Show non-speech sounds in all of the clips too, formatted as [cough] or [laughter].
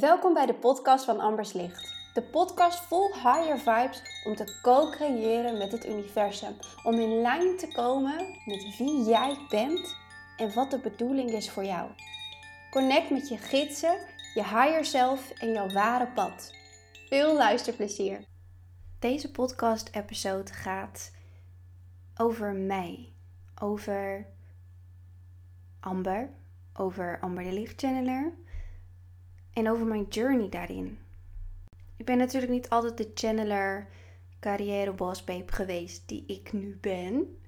Welkom bij de podcast van Ambers Licht. De podcast vol higher vibes om te co-creëren met het universum. Om in lijn te komen met wie jij bent en wat de bedoeling is voor jou. Connect met je gidsen, je higher self en jouw ware pad. Veel luisterplezier. Deze podcast-episode gaat over mij. Over Amber. Over Amber de Lichtchanneler en over mijn journey daarin. Ik ben natuurlijk niet altijd de channeler, carrière boss babe geweest die ik nu ben.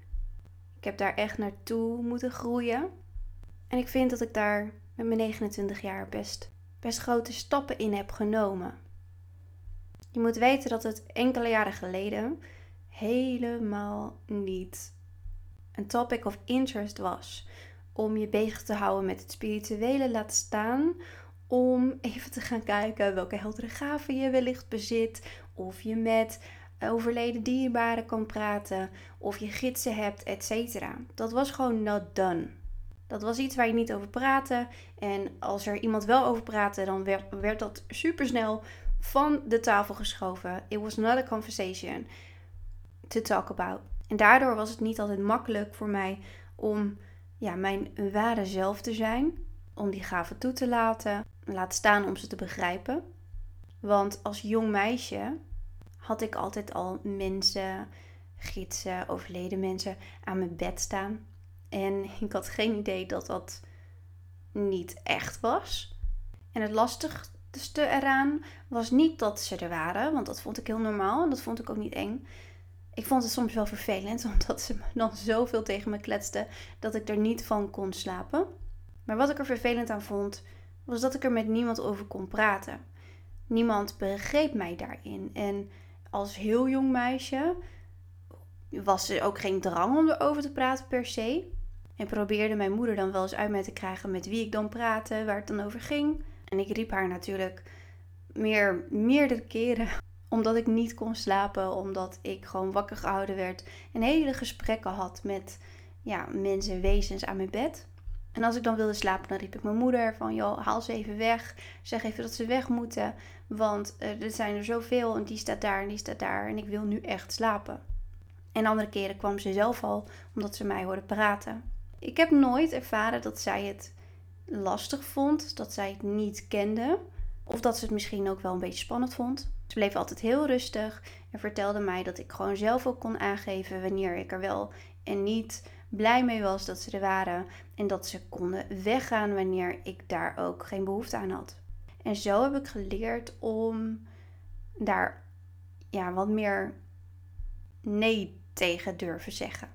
Ik heb daar echt naartoe moeten groeien. En ik vind dat ik daar met mijn 29 jaar best, best grote stappen in heb genomen. Je moet weten dat het enkele jaren geleden helemaal niet een topic of interest was om je bezig te houden met het spirituele, laat staan om even te gaan kijken welke heldere gaven je wellicht bezit. Of je met overleden dierbaren kan praten. Of je gidsen hebt, etc. Dat was gewoon not done. Dat was iets waar je niet over praatte. En als er iemand wel over praatte, dan werd, werd dat supersnel van de tafel geschoven. It was not a conversation to talk about. En daardoor was het niet altijd makkelijk voor mij om ja, mijn ware zelf te zijn. Om die gaven toe te laten laat staan om ze te begrijpen. Want als jong meisje had ik altijd al mensen, gidsen, overleden mensen aan mijn bed staan. En [laughs] ik had geen idee dat dat niet echt was. En het lastigste eraan was niet dat ze er waren, want dat vond ik heel normaal en dat vond ik ook niet eng. Ik vond het soms wel vervelend, [laughs] omdat ze dan zoveel tegen me kletsten dat ik er niet van kon slapen. Maar wat ik er vervelend aan vond, was dat ik er met niemand over kon praten. Niemand begreep mij daarin. En als heel jong meisje was er ook geen drang om erover te praten per se. En probeerde mijn moeder dan wel eens uit mij te krijgen met wie ik dan praatte, waar het dan over ging. En ik riep haar natuurlijk meer, meerdere keren [laughs] omdat ik niet kon slapen, omdat ik gewoon wakker gehouden werd en hele gesprekken had met ja, mensen, wezens aan mijn bed. En als ik dan wilde slapen, dan riep ik mijn moeder van, joh, haal ze even weg. Zeg even dat ze weg moeten, want uh, er zijn er zoveel en die staat daar en die staat daar en ik wil nu echt slapen. En andere keren kwam ze zelf al, omdat ze mij hoorde praten. Ik heb nooit ervaren dat zij het lastig vond, dat zij het niet kende. Of dat ze het misschien ook wel een beetje spannend vond. Ze bleef altijd heel rustig en vertelde mij dat ik gewoon zelf ook kon aangeven wanneer ik er wel en niet blij mee was dat ze er waren en dat ze konden weggaan wanneer ik daar ook geen behoefte aan had. En zo heb ik geleerd om daar ja, wat meer nee tegen durven zeggen.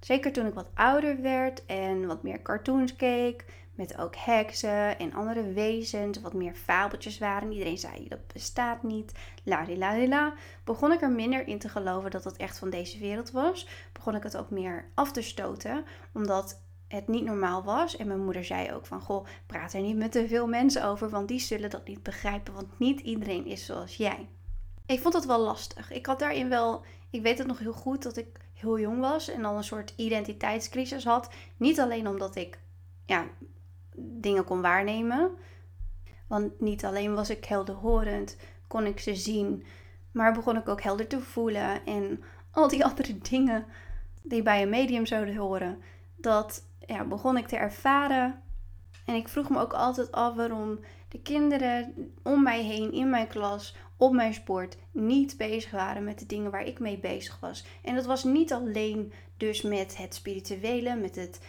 Zeker toen ik wat ouder werd en wat meer cartoons keek, met ook heksen en andere wezens, wat meer fabeltjes waren. Iedereen zei dat bestaat niet. La la la Begon ik er minder in te geloven dat het echt van deze wereld was. Begon ik het ook meer af te stoten, omdat het niet normaal was. En mijn moeder zei ook van, goh, praat er niet met te veel mensen over, want die zullen dat niet begrijpen, want niet iedereen is zoals jij. Ik vond het wel lastig. Ik had daarin wel, ik weet het nog heel goed, dat ik heel jong was en al een soort identiteitscrisis had. Niet alleen omdat ik ja, dingen kon waarnemen. Want niet alleen was ik helderhorend, kon ik ze zien, maar begon ik ook helder te voelen. En al die [laughs] andere dingen die bij een medium zouden horen, dat ja, begon ik te ervaren. En ik vroeg me ook altijd af waarom de kinderen om mij heen, in mijn klas, op mijn sport, niet bezig waren met de dingen waar ik mee bezig was. En dat was niet alleen dus met het spirituele, met het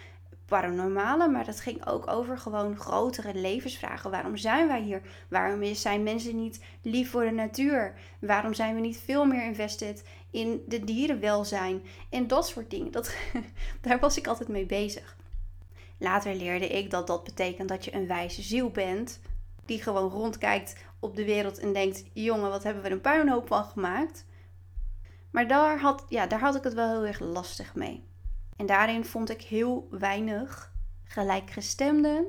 paranormale, maar dat ging ook over gewoon grotere levensvragen. Waarom zijn wij hier? Waarom zijn mensen niet lief voor de natuur? Waarom zijn we niet veel meer invested in de dierenwelzijn? En dat soort dingen. Dat, [laughs] daar was ik altijd mee bezig. Later leerde ik dat dat betekent dat je een wijze ziel bent, die gewoon rondkijkt op de wereld en denkt: jongen, wat hebben we een puinhoop van gemaakt? Maar daar had, ja, daar had ik het wel heel erg lastig mee. En daarin vond ik heel weinig gelijkgestemden.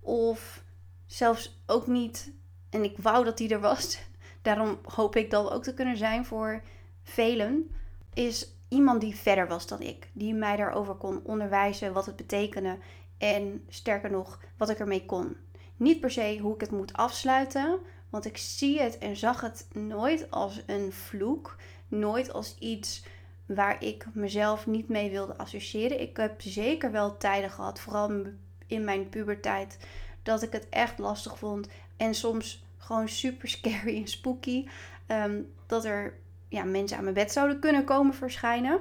Of zelfs ook niet. En ik wou dat die er was. [laughs] Daarom hoop ik dat ook te kunnen zijn voor velen. Is iemand die verder was dan ik. Die mij daarover kon onderwijzen wat het betekende. En sterker nog, wat ik ermee kon. niet per se hoe ik het moet afsluiten. Want ik zie het en zag het nooit als een vloek. Nooit als iets waar ik mezelf niet mee wilde associëren. Ik heb zeker wel tijden gehad, vooral in mijn puberteit, dat ik het echt lastig vond. En soms gewoon super scary en spooky. Ehm, dat er ja, mensen aan mijn bed zouden kunnen komen verschijnen.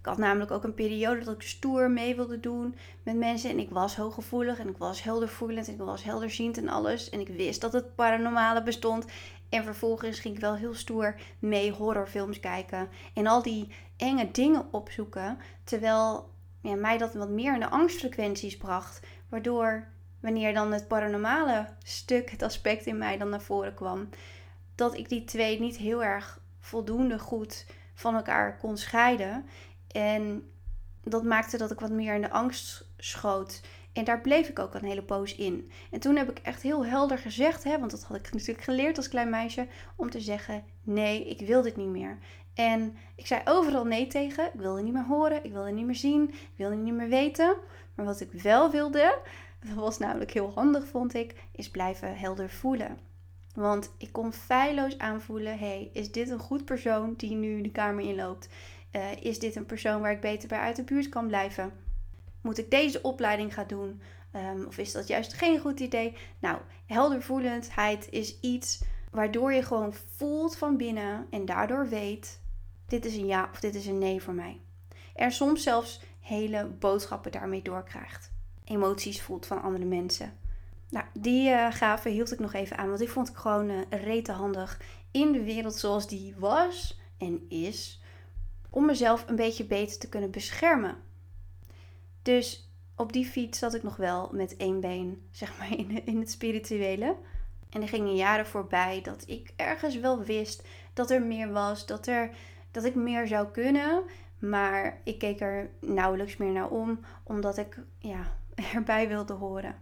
Ik had namelijk ook een periode dat ik stoer mee wilde doen met mensen. En ik was hooggevoelig en ik was heldervoelend en ik was helderziend en alles. En ik wist dat het paranormale bestond. En vervolgens ging ik wel heel stoer mee horrorfilms kijken. En al die enge dingen opzoeken. Terwijl ja, mij dat wat meer in de angstfrequenties bracht. Waardoor wanneer dan het paranormale stuk, het aspect in mij dan naar voren kwam. Dat ik die twee niet heel erg voldoende goed van elkaar kon scheiden. En dat maakte dat ik wat meer in de angst schoot. En daar bleef ik ook een hele poos in. En toen heb ik echt heel helder gezegd, hè, want dat had ik [laughs] natuurlijk geleerd als klein meisje, om te zeggen: nee, ik wil dit niet meer. En ik zei overal nee tegen. Ik wilde niet meer horen, ik wilde niet meer zien, ik wilde niet meer weten. Maar wat ik wel wilde, [laughs] dat was namelijk heel handig, vond ik, is blijven helder voelen. Want ik kon feilloos aanvoelen: hey, is dit een goed persoon die nu de kamer inloopt? Uh, is dit een persoon waar ik beter bij uit de buurt kan blijven? Moet ik deze opleiding gaan doen? Um, of is dat juist geen goed idee? Nou, heldervoelendheid is iets waardoor je gewoon voelt van binnen en daardoor weet: dit is een ja of dit is een nee voor mij. En soms zelfs hele boodschappen daarmee doorkrijgt. Emoties voelt van andere mensen. Nou, die uh, gave hield ik nog even aan, want die vond ik gewoon uh, rete handig in de wereld zoals die was en is, om mezelf een beetje beter te kunnen beschermen. Dus op die fiets zat ik nog wel met één been, zeg maar, [laughs] in, in het spirituele. En er gingen jaren voorbij dat ik ergens wel wist dat er meer was, dat, er, dat ik meer zou kunnen. Maar ik keek er nauwelijks meer naar om, omdat ik ja, [laughs] erbij wilde horen.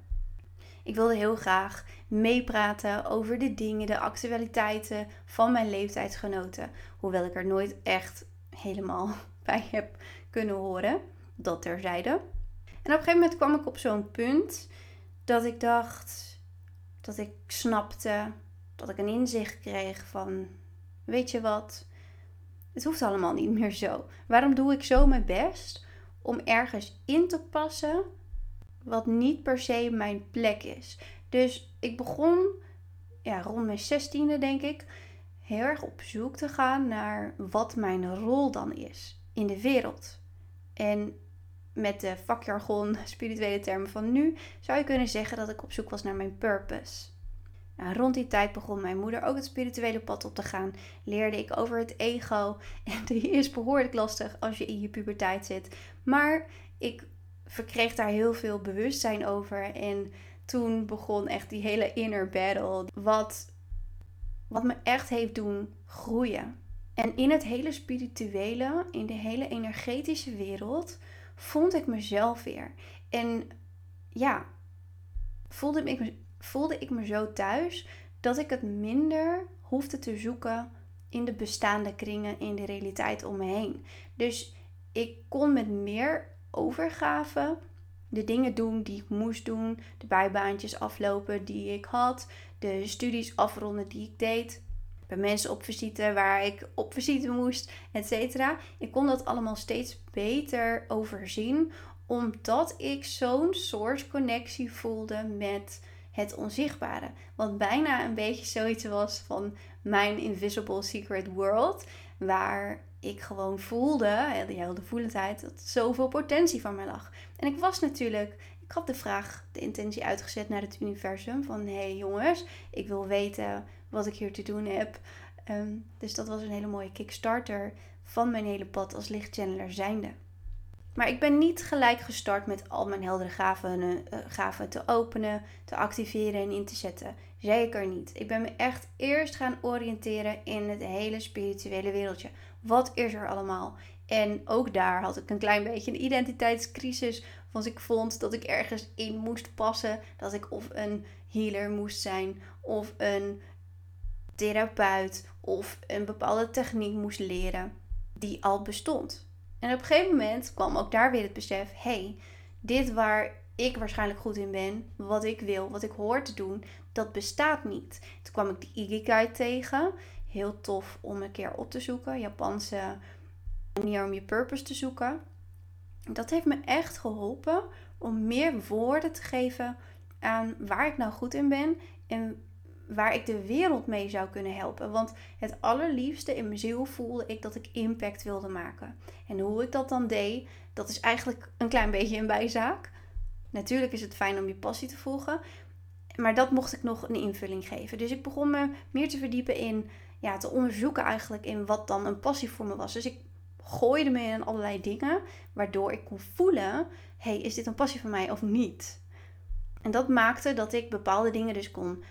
Ik wilde heel graag meepraten over de dingen, de actualiteiten van mijn leeftijdsgenoten. Hoewel ik er nooit echt helemaal [laughs] bij heb kunnen horen. Dat terzijde. En op een gegeven moment kwam ik op zo'n punt dat ik dacht dat ik snapte, dat ik een inzicht kreeg van, weet je wat, het hoeft allemaal niet meer zo. Waarom doe ik zo mijn best om ergens in te passen wat niet per se mijn plek is. Dus ik begon ja, rond mijn zestiende, denk ik, heel erg op zoek te gaan naar wat mijn rol dan is in de wereld. En met de vakjargon, spirituele termen van nu, zou je kunnen zeggen dat ik op zoek was naar mijn purpose. Nou, rond die tijd begon mijn moeder ook het spirituele pad op te gaan. Leerde ik over het ego. [laughs] En die is behoorlijk lastig als je in je puberteit zit. Maar ik verkreeg daar heel veel bewustzijn over. En toen begon echt die hele inner battle. Wat, wat me echt heeft doen groeien. En in het hele spirituele, in de hele energetische wereld, vond ik mezelf weer. En ja, voelde ik, me, voelde ik me zo thuis dat ik het minder hoefde te zoeken in de bestaande kringen, in de realiteit om me heen. Dus ik kon met meer overgave de dingen doen die ik moest doen, de bijbaantjes aflopen die ik had, de studies afronden die ik deed, bij mensen op visite waar ik op visite moest, etc. Ik kon dat allemaal steeds beter overzien, omdat ik zo'n soort connectie voelde met het onzichtbare. Wat bijna een beetje zoiets was van mijn invisible secret world, waar ik gewoon voelde, die hele voelendheid, dat zoveel potentie van mij lag. En ik was natuurlijk, ik had de vraag, de intentie uitgezet naar het universum van hé hey jongens, ik wil weten wat ik hier te doen heb. Ehm, dus dat was een hele mooie kickstarter van mijn hele pad als lichtchanneler zijnde. Maar ik ben niet gelijk gestart met al mijn heldere gaven, uh, gaven te openen, te activeren en in te zetten. Zeker niet. Ik ben me echt eerst gaan oriënteren in het hele spirituele wereldje. Wat is er allemaal? En ook daar had ik een klein beetje een identiteitscrisis. Want ik vond dat ik ergens in moest passen. Dat ik of een healer moest zijn, of een therapeut, of een bepaalde techniek moest leren die al bestond. En op een gegeven moment kwam ook daar weer het besef: hey, dit waar ik waarschijnlijk goed in ben, wat ik wil, wat ik hoor te doen, dat bestaat niet. Toen kwam ik de Ikigai tegen. Heel tof om een keer op te zoeken. Japanse manier om je purpose te zoeken. Dat heeft me echt geholpen om meer woorden te geven aan waar ik nou goed in ben en waar ik de wereld mee zou kunnen helpen. Want het allerliefste in mijn ziel voelde ik dat ik impact wilde maken. En hoe ik dat dan deed, dat is eigenlijk een klein beetje een bijzaak. Natuurlijk is het fijn om je passie te volgen. Maar dat mocht ik nog een invulling geven. Dus ik begon me meer te verdiepen in, ja, te onderzoeken eigenlijk in wat dan een passie voor me was. Dus ik gooide me in allerlei dingen, waardoor ik kon voelen, hey, is dit een passie van mij of niet? En dat maakte dat ik bepaalde dingen dus kon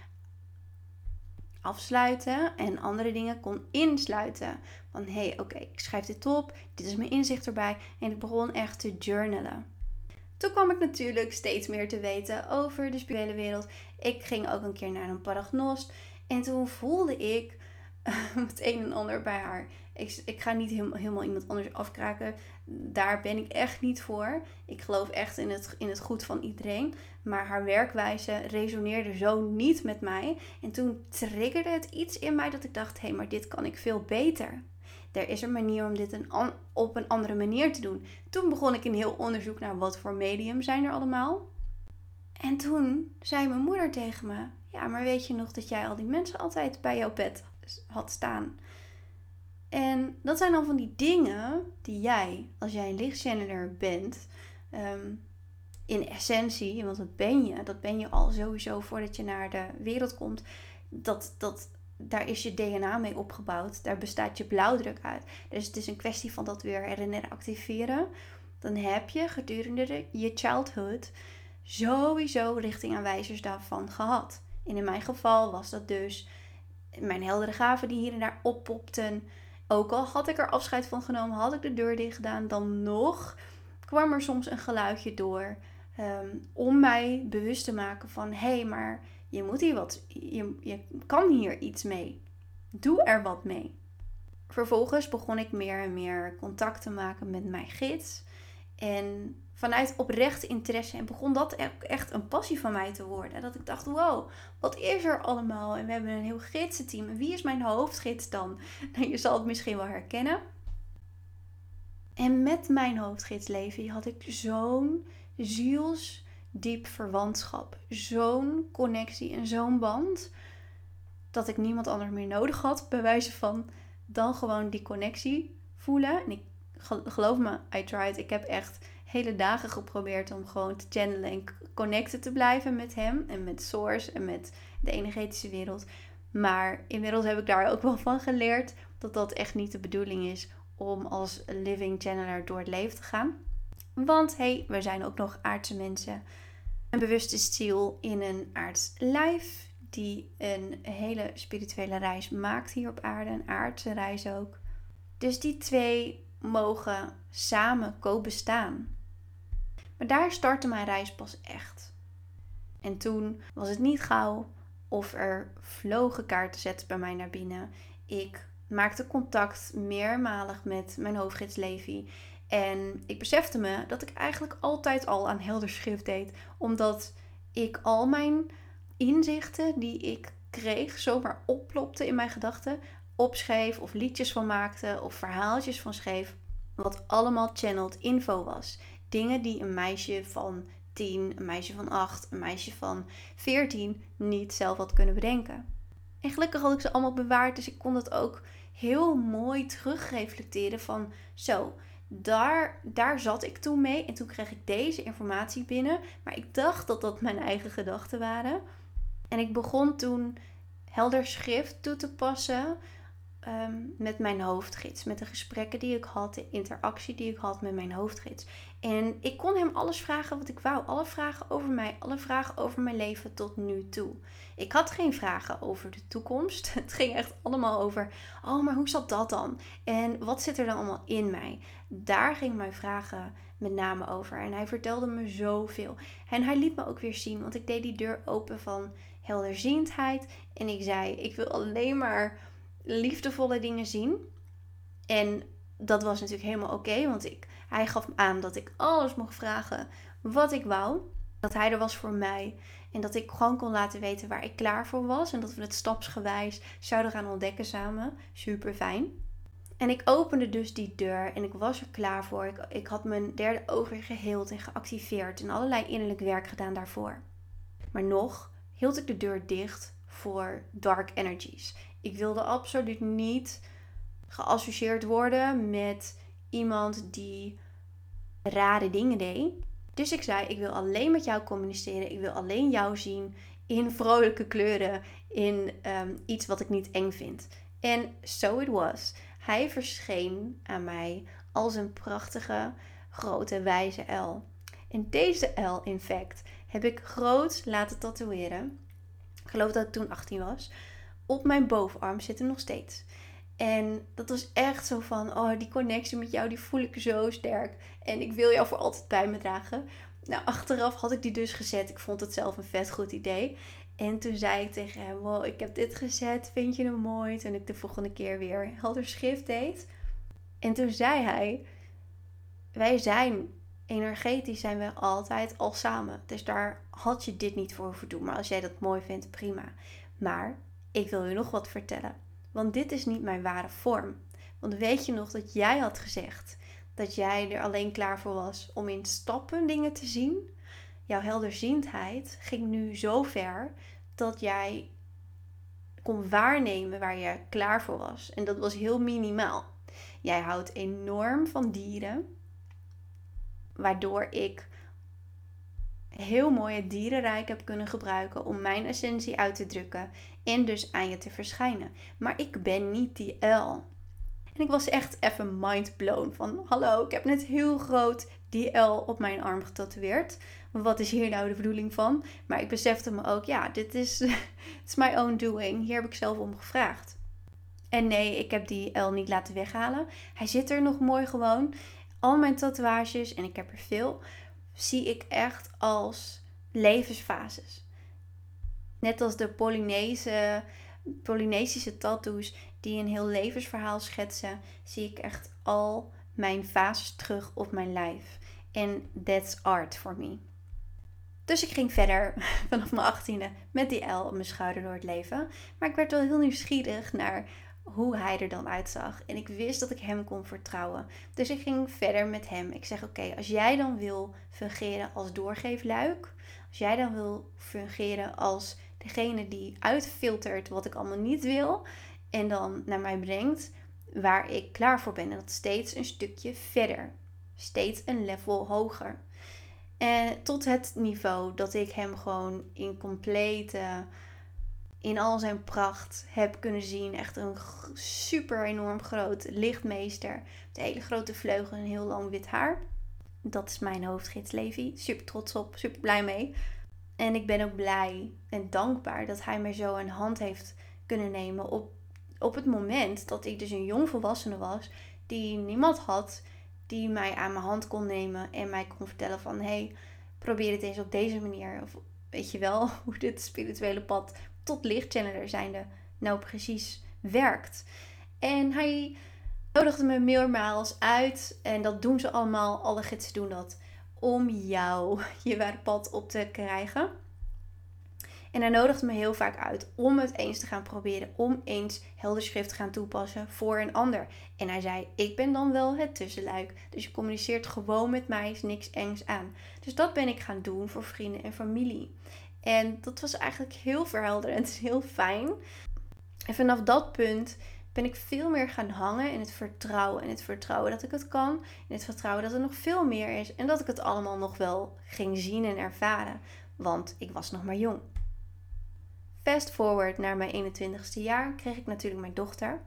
afsluiten en andere dingen kon insluiten. Van hé, hey, oké, ik schrijf dit op, dit is mijn inzicht erbij en ik begon echt te journalen. Toen kwam ik natuurlijk steeds meer te weten over de spirituele wereld. Ik ging ook een keer naar een paragnost en toen voelde ik [laughs] het een en ander bij haar. Ik, ik ga niet helemaal, iemand anders afkraken. Daar ben ik echt niet voor. Ik geloof echt in het, in het goed van iedereen. Maar haar werkwijze resoneerde zo niet met mij. En toen triggerde het iets in mij dat ik dacht: hé, hey, maar dit kan ik veel beter. Er is een manier om dit een op een andere manier te doen. Toen begon ik een heel onderzoek naar wat voor medium zijn er allemaal. En toen zei mijn moeder tegen me: Ja, maar weet je nog dat jij al die mensen altijd bij jouw bed had staan? En dat zijn dan van die dingen die jij, als jij een lichtchanneler bent, ehm, in essentie, want dat ben je, dat ben je al sowieso voordat je naar de wereld komt, dat, dat, daar is je DNA mee opgebouwd, daar bestaat je blauwdruk uit. Dus het is een kwestie van dat weer herinneren, activeren. Dan heb je gedurende je childhood sowieso richtingaanwijzers daarvan gehad. En in mijn geval was dat dus mijn heldere gaven die hier en daar oppopten ook al had ik er afscheid van genomen, had ik de deur dicht gedaan, dan nog kwam er soms een geluidje door. Ehm, om mij bewust te maken van hé, hey, maar je moet hier wat, je, je kan hier iets mee. Doe er wat mee. Vervolgens begon ik meer en meer contact te maken met mijn gids. En vanuit oprecht interesse. En begon dat echt een passie van mij te worden. Dat ik dacht, wow, wat is er allemaal? En we hebben een heel gidsenteam. En wie is mijn hoofdgids dan? [laughs] Nou, je zal het misschien wel herkennen. En met mijn hoofdgids Levi had ik zo'n zielsdiep verwantschap. Zo'n connectie en zo'n band. Dat ik niemand anders meer nodig had. Bij wijze van dan gewoon die connectie voelen. En ik geloof me, I tried. Ik heb echt hele dagen geprobeerd om gewoon te channelen en connected te blijven met hem en met Source en met de energetische wereld. Maar inmiddels heb ik daar ook wel van geleerd dat dat echt niet de bedoeling is om als living channeler door het leven te gaan. Want hey, we zijn ook nog aardse mensen. Een bewuste ziel in een aards lijf die een hele spirituele reis maakt hier op aarde, een aardse reis ook. Dus die twee mogen samen co-bestaan. Maar daar startte mijn reis pas echt. En toen was het niet gauw of er vlogen kaarten zetten bij mij naar binnen. Ik maakte contact meermalig met mijn hoofdgids Levi. En ik besefte me dat ik eigenlijk altijd al aan helder schrift deed. Omdat ik al mijn inzichten die ik kreeg zomaar opplopte in mijn gedachten. Opschreef of liedjes van maakte of verhaaltjes van schreef. Wat allemaal channeled info was. Dingen die een meisje van 10, een meisje van 8, een meisje van 14 niet zelf had kunnen bedenken. En gelukkig had ik ze allemaal bewaard, dus ik kon dat ook heel mooi terugreflecteren van zo, daar, daar zat ik toen mee en toen kreeg ik deze informatie binnen, maar ik dacht dat dat mijn eigen gedachten waren. En ik begon toen helder schrift toe te passen Ehm, met mijn hoofdgids. Met de gesprekken die ik had, de interactie die ik had met mijn hoofdgids. En ik kon hem alles vragen wat ik wou. Alle vragen over mij, alle vragen over mijn leven tot nu toe. Ik had geen vragen over de toekomst. [laughs] Het ging echt allemaal over, oh, maar hoe zat dat dan? En wat zit er dan allemaal in mij? Daar ging mijn vragen met name over. En hij vertelde me zoveel. En hij liet me ook weer zien, want ik deed die deur open van helderziendheid. En ik zei, ik wil alleen maar liefdevolle dingen zien. En dat was natuurlijk helemaal oké, want ik, hij gaf aan dat ik alles mocht vragen wat ik wou. Dat hij er was voor mij. En dat ik gewoon kon laten weten waar ik klaar voor was. En dat we het stapsgewijs zouden gaan ontdekken samen. Super fijn. En ik opende dus die deur en ik was er klaar voor. Ik, ik had mijn derde oog weer geheeld en geactiveerd en allerlei innerlijk werk gedaan daarvoor. Maar nog hield ik de deur dicht voor dark energies. Ik wilde absoluut niet geassocieerd worden met iemand die rare dingen deed. Dus ik zei: Ik wil alleen met jou communiceren. Ik wil alleen jou zien in vrolijke kleuren. In ehm, iets wat ik niet eng vind. En so it was. Hij verscheen aan mij als een prachtige, grote, wijze L. En deze L, in fact, heb ik groot laten tatoeëren. Ik geloof dat ik toen 18 was. Op mijn bovenarm zitten nog steeds. En dat was echt zo van, oh, die connectie met jou, die voel ik zo sterk. En ik wil jou voor altijd bij me dragen. Nou, achteraf had ik die dus gezet. Ik vond het zelf een vet goed idee. En toen zei ik tegen hem, wow, ik heb dit gezet, vind je hem mooi? Toen ik de volgende keer weer helder schrift deed. En toen zei hij, wij zijn energetisch zijn we altijd al samen. Dus daar had je dit niet voor hoeven doen. Maar als jij dat mooi vindt, prima. Maar ik wil je nog wat vertellen. Want dit is niet mijn ware vorm. Want weet je nog dat jij had gezegd dat jij er alleen klaar voor was om in stappen dingen te zien? Jouw helderziendheid ging nu zo ver dat jij kon waarnemen waar je klaar voor was. En dat was heel minimaal. Jij houdt enorm van dieren, waardoor ik heel mooi het dierenrijk heb kunnen gebruiken om mijn essentie uit te drukken en dus aan je te verschijnen. Maar ik ben niet die L. En ik was echt even mind blown van hallo, ik heb net heel groot die L op mijn arm getatoeëerd. Wat is hier nou de bedoeling van? Maar ik besefte me ook, ja, dit is [laughs] it's my own doing. Hier heb ik zelf om gevraagd. En nee, ik heb die L niet laten weghalen. Hij zit er nog mooi gewoon. Al mijn tatoeages, en ik heb er veel, zie ik echt als levensfases. Net als de Polynese, Polynesische tattoos die een heel levensverhaal schetsen, zie ik echt al mijn fases terug op mijn lijf. En that's art for me. Dus ik ging verder [laughs] vanaf mijn achttiende met die L op mijn schouder door het leven. Maar ik werd wel heel nieuwsgierig naar hoe hij er dan uitzag. En ik wist dat ik hem kon vertrouwen. Dus ik ging verder met hem. Ik zeg: Oké, als jij dan wil fungeren als doorgeefluik, als jij dan wil fungeren als degene die uitfiltert wat ik allemaal niet wil en dan naar mij brengt waar ik klaar voor ben. En dat steeds een stukje verder, steeds een level hoger. En tot het niveau dat ik hem gewoon in complete, in al zijn pracht heb kunnen zien. Echt een super enorm groot lichtmeester. Met hele grote vleugelen en heel lang wit haar. Dat is mijn hoofdgids Levi. Super trots op, super blij mee. En ik ben ook blij en dankbaar dat hij mij zo een hand heeft kunnen nemen op, op het moment dat ik dus een jong volwassene was. Die niemand had die mij aan mijn hand kon nemen en mij kon vertellen van hé, hey, probeer het eens op deze manier. Of weet je wel [laughs] hoe dit spirituele pad tot lichtchanneler zijnde nou precies werkt. En hij nodigde me meermaals uit en dat doen ze allemaal, alle gidsen doen dat, om jou [laughs] je ware pad op te krijgen. En hij nodigde me heel vaak uit om het eens te gaan proberen, om eens helder schrift te gaan toepassen voor een ander. En hij zei: Ik ben dan wel het tussenluik. Dus je communiceert gewoon met mij, is niks engs aan. Dus dat ben ik gaan doen voor vrienden en familie. En dat was eigenlijk heel verhelderend, [laughs] heel fijn. En vanaf dat punt ben ik veel meer gaan hangen in het vertrouwen. In het vertrouwen dat ik het kan. In het vertrouwen dat er nog veel meer is. En dat ik het allemaal nog wel ging zien en ervaren. Want ik was nog maar jong. Fast forward naar mijn 21ste jaar kreeg ik natuurlijk mijn dochter.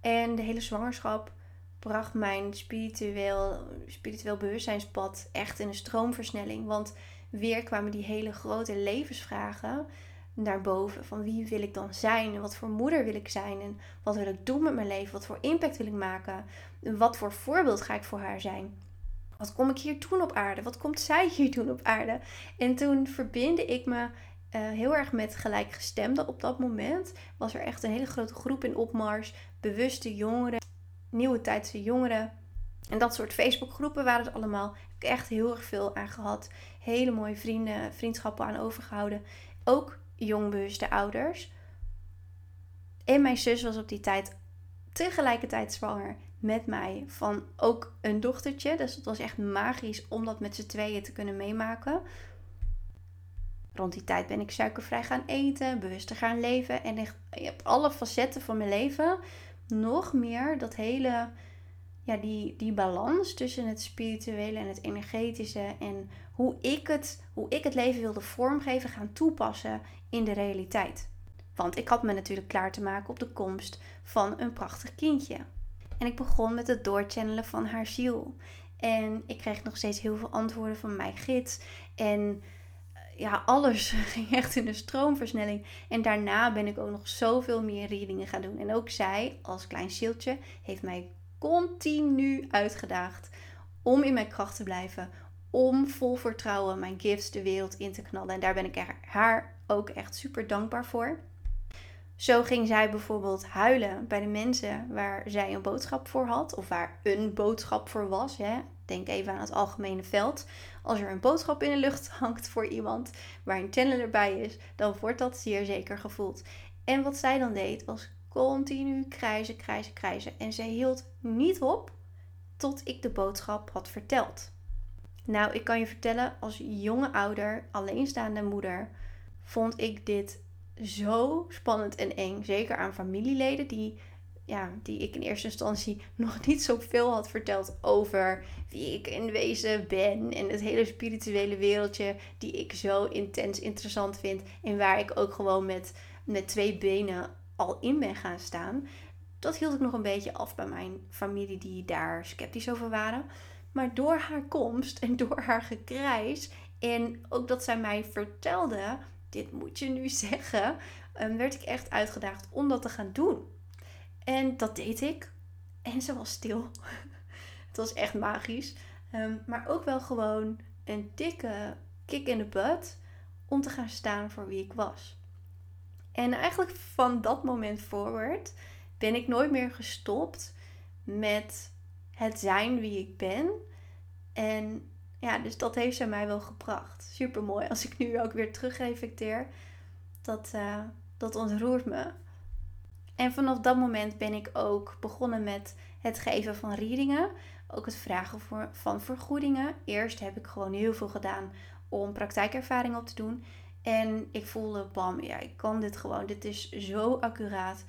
En de hele zwangerschap bracht mijn spiritueel, spiritueel bewustzijnspad echt in een stroomversnelling. Want weer kwamen die hele grote levensvragen naar boven. Van wie wil ik dan zijn? Wat voor moeder wil ik zijn? En wat wil ik doen met mijn leven? Wat voor impact wil ik maken? En wat voor voorbeeld ga ik voor haar zijn? Wat kom ik hier doen op aarde? Wat komt zij hier doen op aarde? En toen verbinde ik me uh, heel erg met gelijkgestemden op dat moment. Was er echt een hele grote groep in opmars. Bewuste jongeren, nieuwe tijdse jongeren. En dat soort Facebookgroepen waren het allemaal. Heb echt heel erg veel aan gehad. hele mooie vrienden, vriendschappen aan overgehouden. Ook jongbewuste ouders. En mijn zus was op die tijd tegelijkertijd zwanger met mij van ook een dochtertje. Dus het was echt magisch om dat met z'n tweeën te kunnen meemaken. Rond die tijd ben ik suikervrij gaan eten, bewuster gaan leven. En echt op alle facetten van mijn leven nog meer dat hele, ja, die, die balans tussen het spirituele en het energetische. En hoe ik, het, hoe ik het leven wilde vormgeven, gaan toepassen in de realiteit. Want ik had me natuurlijk klaar te maken op de komst van een prachtig kindje. En ik begon met het doorchannelen van haar ziel. En ik kreeg nog steeds heel veel antwoorden van mijn gids. En ja, alles [laughs] ging echt in een stroomversnelling. En daarna ben ik ook nog zoveel meer readingen gaan doen. En ook zij, als klein zieltje, heeft mij continu uitgedaagd om in mijn kracht te blijven. Om vol vertrouwen mijn gifts de wereld in te knallen. En daar ben ik haar ook echt super dankbaar voor. Zo ging zij bijvoorbeeld huilen bij de mensen waar zij een boodschap voor had, of waar een boodschap voor was. Hè. Denk even aan het algemene veld. Als er een boodschap in de lucht hangt voor iemand waar een channel erbij is, dan wordt dat zeer zeker gevoeld. En wat zij dan deed, was continu krijzen, krijzen, krijzen. En zij hield niet op tot ik de boodschap had verteld. Nou, ik kan je vertellen, als jonge ouder, alleenstaande moeder, vond ik dit zo spannend en eng. Zeker aan familieleden die, ja, die ik in eerste instantie [laughs] nog niet zoveel had verteld over wie ik in wezen ben. En het hele spirituele wereldje die ik zo intens interessant vind. En waar ik ook gewoon met, met twee benen al in ben gaan staan. Dat hield ik nog een beetje af bij mijn familie die daar sceptisch over waren. Maar door haar komst en door haar gekrijs en ook dat zij mij vertelde dit moet je nu [laughs] zeggen, um, werd ik echt uitgedaagd om dat te gaan doen. En dat deed ik. En ze was stil. [laughs] het was echt magisch. Ehm, maar ook wel gewoon een dikke kick in de butt om te gaan staan voor wie ik was. En eigenlijk van dat moment forward ben ik nooit meer gestopt met het zijn wie ik ben. En ja, dus dat heeft ze mij wel gebracht. Super mooi. Als ik nu ook weer terug reflecteer, dat, uh, dat ontroert me. En vanaf dat moment ben ik ook begonnen met het geven van readingen. Ook het vragen voor, van vergoedingen. Eerst heb ik gewoon heel veel gedaan om praktijkervaring op te doen. En ik voelde, bam, ja, ik kan dit gewoon. Dit is zo accuraat.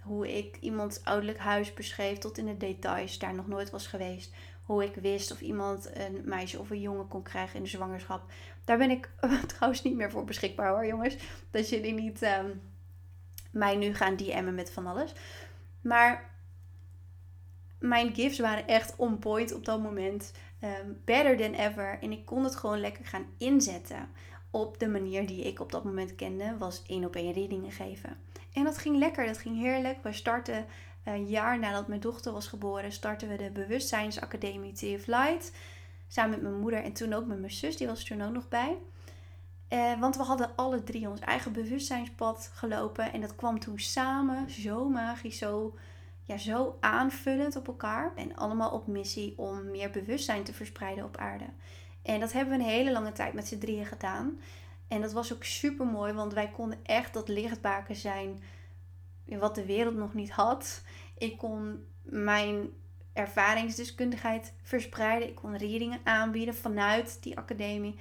Hoe ik iemands ouderlijk huis beschreef tot in de details, daar nog nooit was geweest hoe ik wist of iemand een meisje of een jongen kon krijgen in de zwangerschap. Daar ben ik [laughs] trouwens niet meer voor beschikbaar hoor, jongens. Dat jullie niet ehm, mij nu gaan DM'en met van alles. Maar mijn gifts waren echt on point op dat moment. Um, better than ever. En ik kon het gewoon lekker gaan inzetten. Op de manier die ik op dat moment kende, was één op één readingen geven. En dat ging lekker, dat ging heerlijk. We starten een jaar nadat mijn dochter was geboren, startten we de Bewustzijnsacademie of Light. Samen met mijn moeder en toen ook met mijn zus, die was er toen ook nog bij. Eh, want we hadden alle drie ons eigen bewustzijnspad gelopen. En dat kwam toen samen, zo magisch, zo, ja, zo aanvullend op elkaar. En allemaal op missie om meer bewustzijn te verspreiden op aarde. En dat hebben we een hele lange tijd met z'n drieën gedaan. En dat was ook super mooi, want wij konden echt dat lichtbaken zijn wat de wereld nog niet had. Ik kon mijn ervaringsdeskundigheid verspreiden. Ik kon readingen aanbieden vanuit die academie.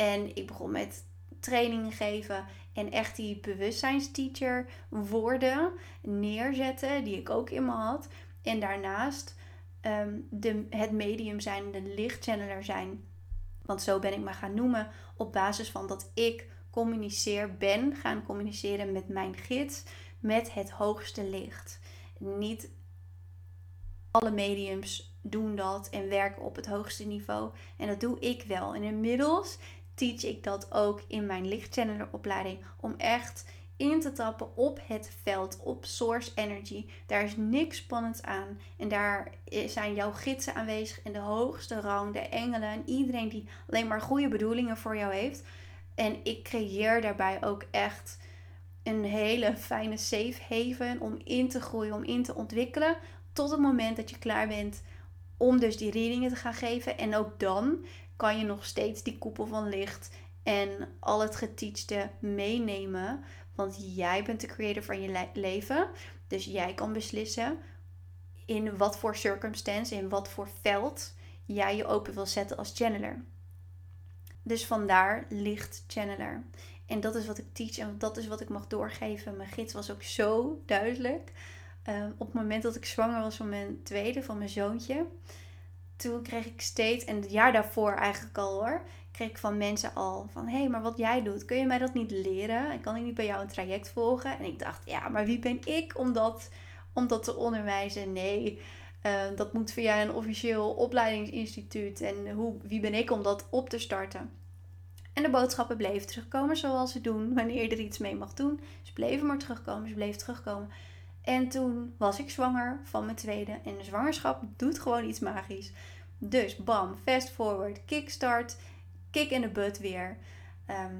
En ik begon met trainingen geven en echt die bewustzijnsteacher worden neerzetten, die ik ook in me had. En daarnaast ehm, de, het medium zijn, de lichtchanneler zijn. Want zo ben ik me gaan noemen op basis van dat ik communiceer, ben gaan communiceren met mijn gids, met het hoogste licht. Niet alle mediums doen dat en werken op het hoogste niveau. En dat doe ik wel. En inmiddels teach ik dat ook in mijn lichtchanneleropleiding. Om echt in te tappen op het veld, op source energy. Daar is niks spannends aan. En daar zijn jouw gidsen aanwezig in de hoogste rang, de engelen en iedereen die alleen maar goede bedoelingen voor jou heeft. En ik creëer daarbij ook echt een hele fijne safe haven om in te groeien, om in te ontwikkelen. Tot het moment dat je klaar bent om dus die readingen te gaan geven. En ook dan kan je nog steeds die koepel van licht en al het geteachte meenemen. Want jij bent de creator van je leven. Dus jij kan beslissen in wat voor circumstance, in wat voor veld jij je open wil zetten als channeler. Dus vandaar licht channeler. En dat is wat ik teach en dat is wat ik mag doorgeven. Mijn gids was ook zo duidelijk. Ehm, op het moment dat ik zwanger was van mijn tweede, van mijn zoontje. Toen kreeg ik steeds, en het jaar daarvoor eigenlijk al hoor, kreeg ik van mensen al van: hé, hey, maar wat jij doet, kun je mij dat niet leren? En kan ik niet bij jou een traject volgen? En ik dacht: ja, maar wie ben ik om dat, om dat te onderwijzen? Nee, ehm, dat moet via een officieel opleidingsinstituut. En hoe, wie ben ik om dat op te starten? En de boodschappen bleven terugkomen zoals ze doen wanneer je er iets mee mag doen. Ze bleven maar terugkomen, ze bleven terugkomen. En toen was ik zwanger van mijn tweede. En de zwangerschap doet gewoon iets magisch. Dus bam, fast forward, kickstart, kick in de butt weer. Ehm,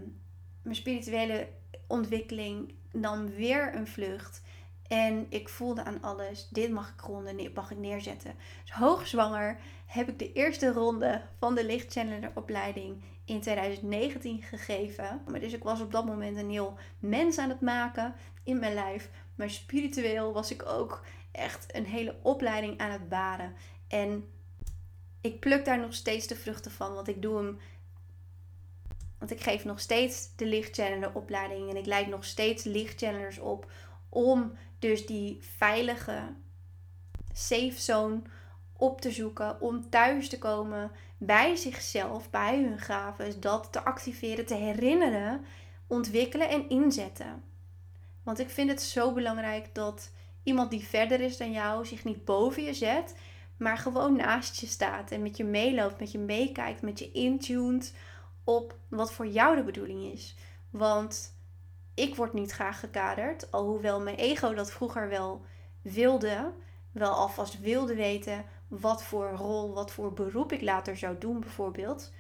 mijn spirituele ontwikkeling nam weer een vlucht. En ik voelde aan alles, dit mag ik ronden, dit mag ik neerzetten. Dus hoogzwanger heb ik de eerste ronde van de lichtchanneler opleiding in 2019 gegeven. Dus ik was op dat moment een heel mens aan het maken in mijn lijf. Maar spiritueel was ik ook echt een hele opleiding aan het baren. En ik pluk daar nog steeds de vruchten van. Want ik doe hem. Want ik geef nog steeds de lichtchanneler opleiding. En ik leid nog steeds lichtchannelers op. Om dus die veilige safe zone op te zoeken. Om thuis te komen bij zichzelf, bij hun gaven. Dat te activeren, te herinneren, ontwikkelen en inzetten. Want ik vind het zo belangrijk dat iemand die verder is dan jou zich niet boven je zet, maar gewoon naast je staat en met je meeloopt, met je meekijkt, met je intuned op wat voor jou de bedoeling is. Want ik word niet graag gekaderd, alhoewel mijn ego dat vroeger wel wilde, wel alvast wilde weten wat voor rol, wat voor beroep ik later zou doen bijvoorbeeld.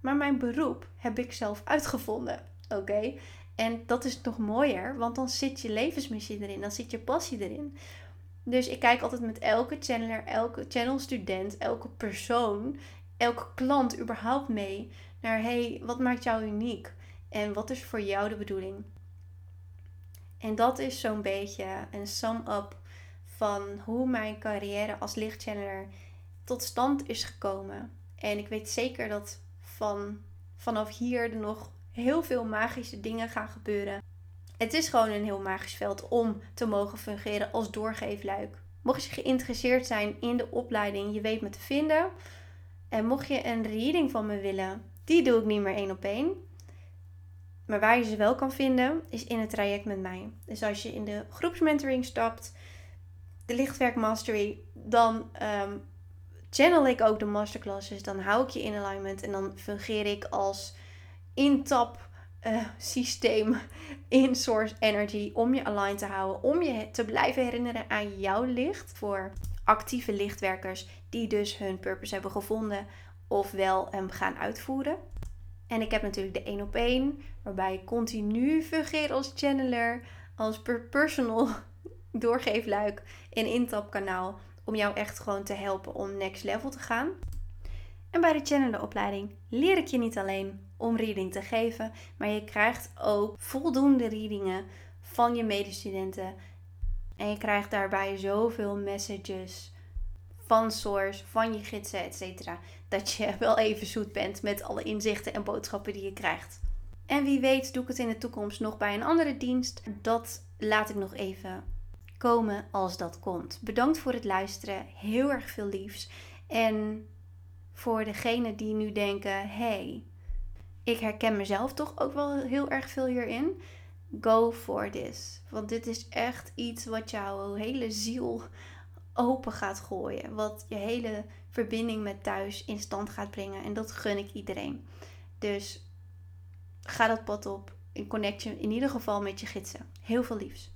Maar mijn beroep heb ik zelf uitgevonden. Oké? En dat is nog mooier, want dan zit je levensmissie erin, dan zit je passie erin. Dus ik kijk altijd met elke channeler, elke channelstudent, elke persoon, elke klant überhaupt mee naar hey, wat maakt jou uniek? En wat is voor jou de bedoeling? En dat is zo'n beetje een sum-up van hoe mijn carrière als lichtchanneler tot stand is gekomen. En ik weet zeker dat van, vanaf hier er nog heel veel magische dingen gaan gebeuren. Het is gewoon een heel magisch veld om te mogen fungeren als doorgeefluik. Mocht je geïnteresseerd zijn in de opleiding, je weet me te vinden. En mocht je een reading van me willen, die doe ik niet meer één op één. Maar waar je ze wel kan vinden, is in het traject met mij. Dus als je in de groepsmentoring stapt, de lichtwerk mastery, dan um, channel ik ook de masterclasses. Dan hou ik je in alignment en dan fungeer ik als intap uh, systeem [laughs] in source energy om je aligned te houden, om je te blijven herinneren aan jouw licht voor actieve lichtwerkers die dus hun purpose hebben gevonden of wel hem gaan uitvoeren. En ik heb natuurlijk de 1 op 1, waarbij ik continu fungeer als channeler, als personal [laughs] doorgeefluik en intapkanaal om jou echt gewoon te helpen om next level te gaan. En bij de channelenopleiding leer ik je niet alleen om reading te geven, maar je krijgt ook voldoende readingen van je medestudenten. En je krijgt daarbij zoveel messages van source, van je gidsen, etc. Dat je [laughs] wel even zoet bent met alle inzichten en boodschappen die je krijgt. En wie weet doe ik het in de toekomst nog bij een andere dienst. Dat laat ik nog even komen als dat komt. Bedankt voor het luisteren. Heel erg veel liefs. En voor degenen die nu denken: hey, ik herken mezelf toch ook wel heel erg veel hierin. Go for this. Want dit is echt iets wat jouw hele ziel open gaat gooien. Wat je hele verbinding met thuis in stand gaat brengen. En dat gun ik iedereen. Dus ga dat pad op. In connection in ieder geval met je gidsen. Heel veel liefs.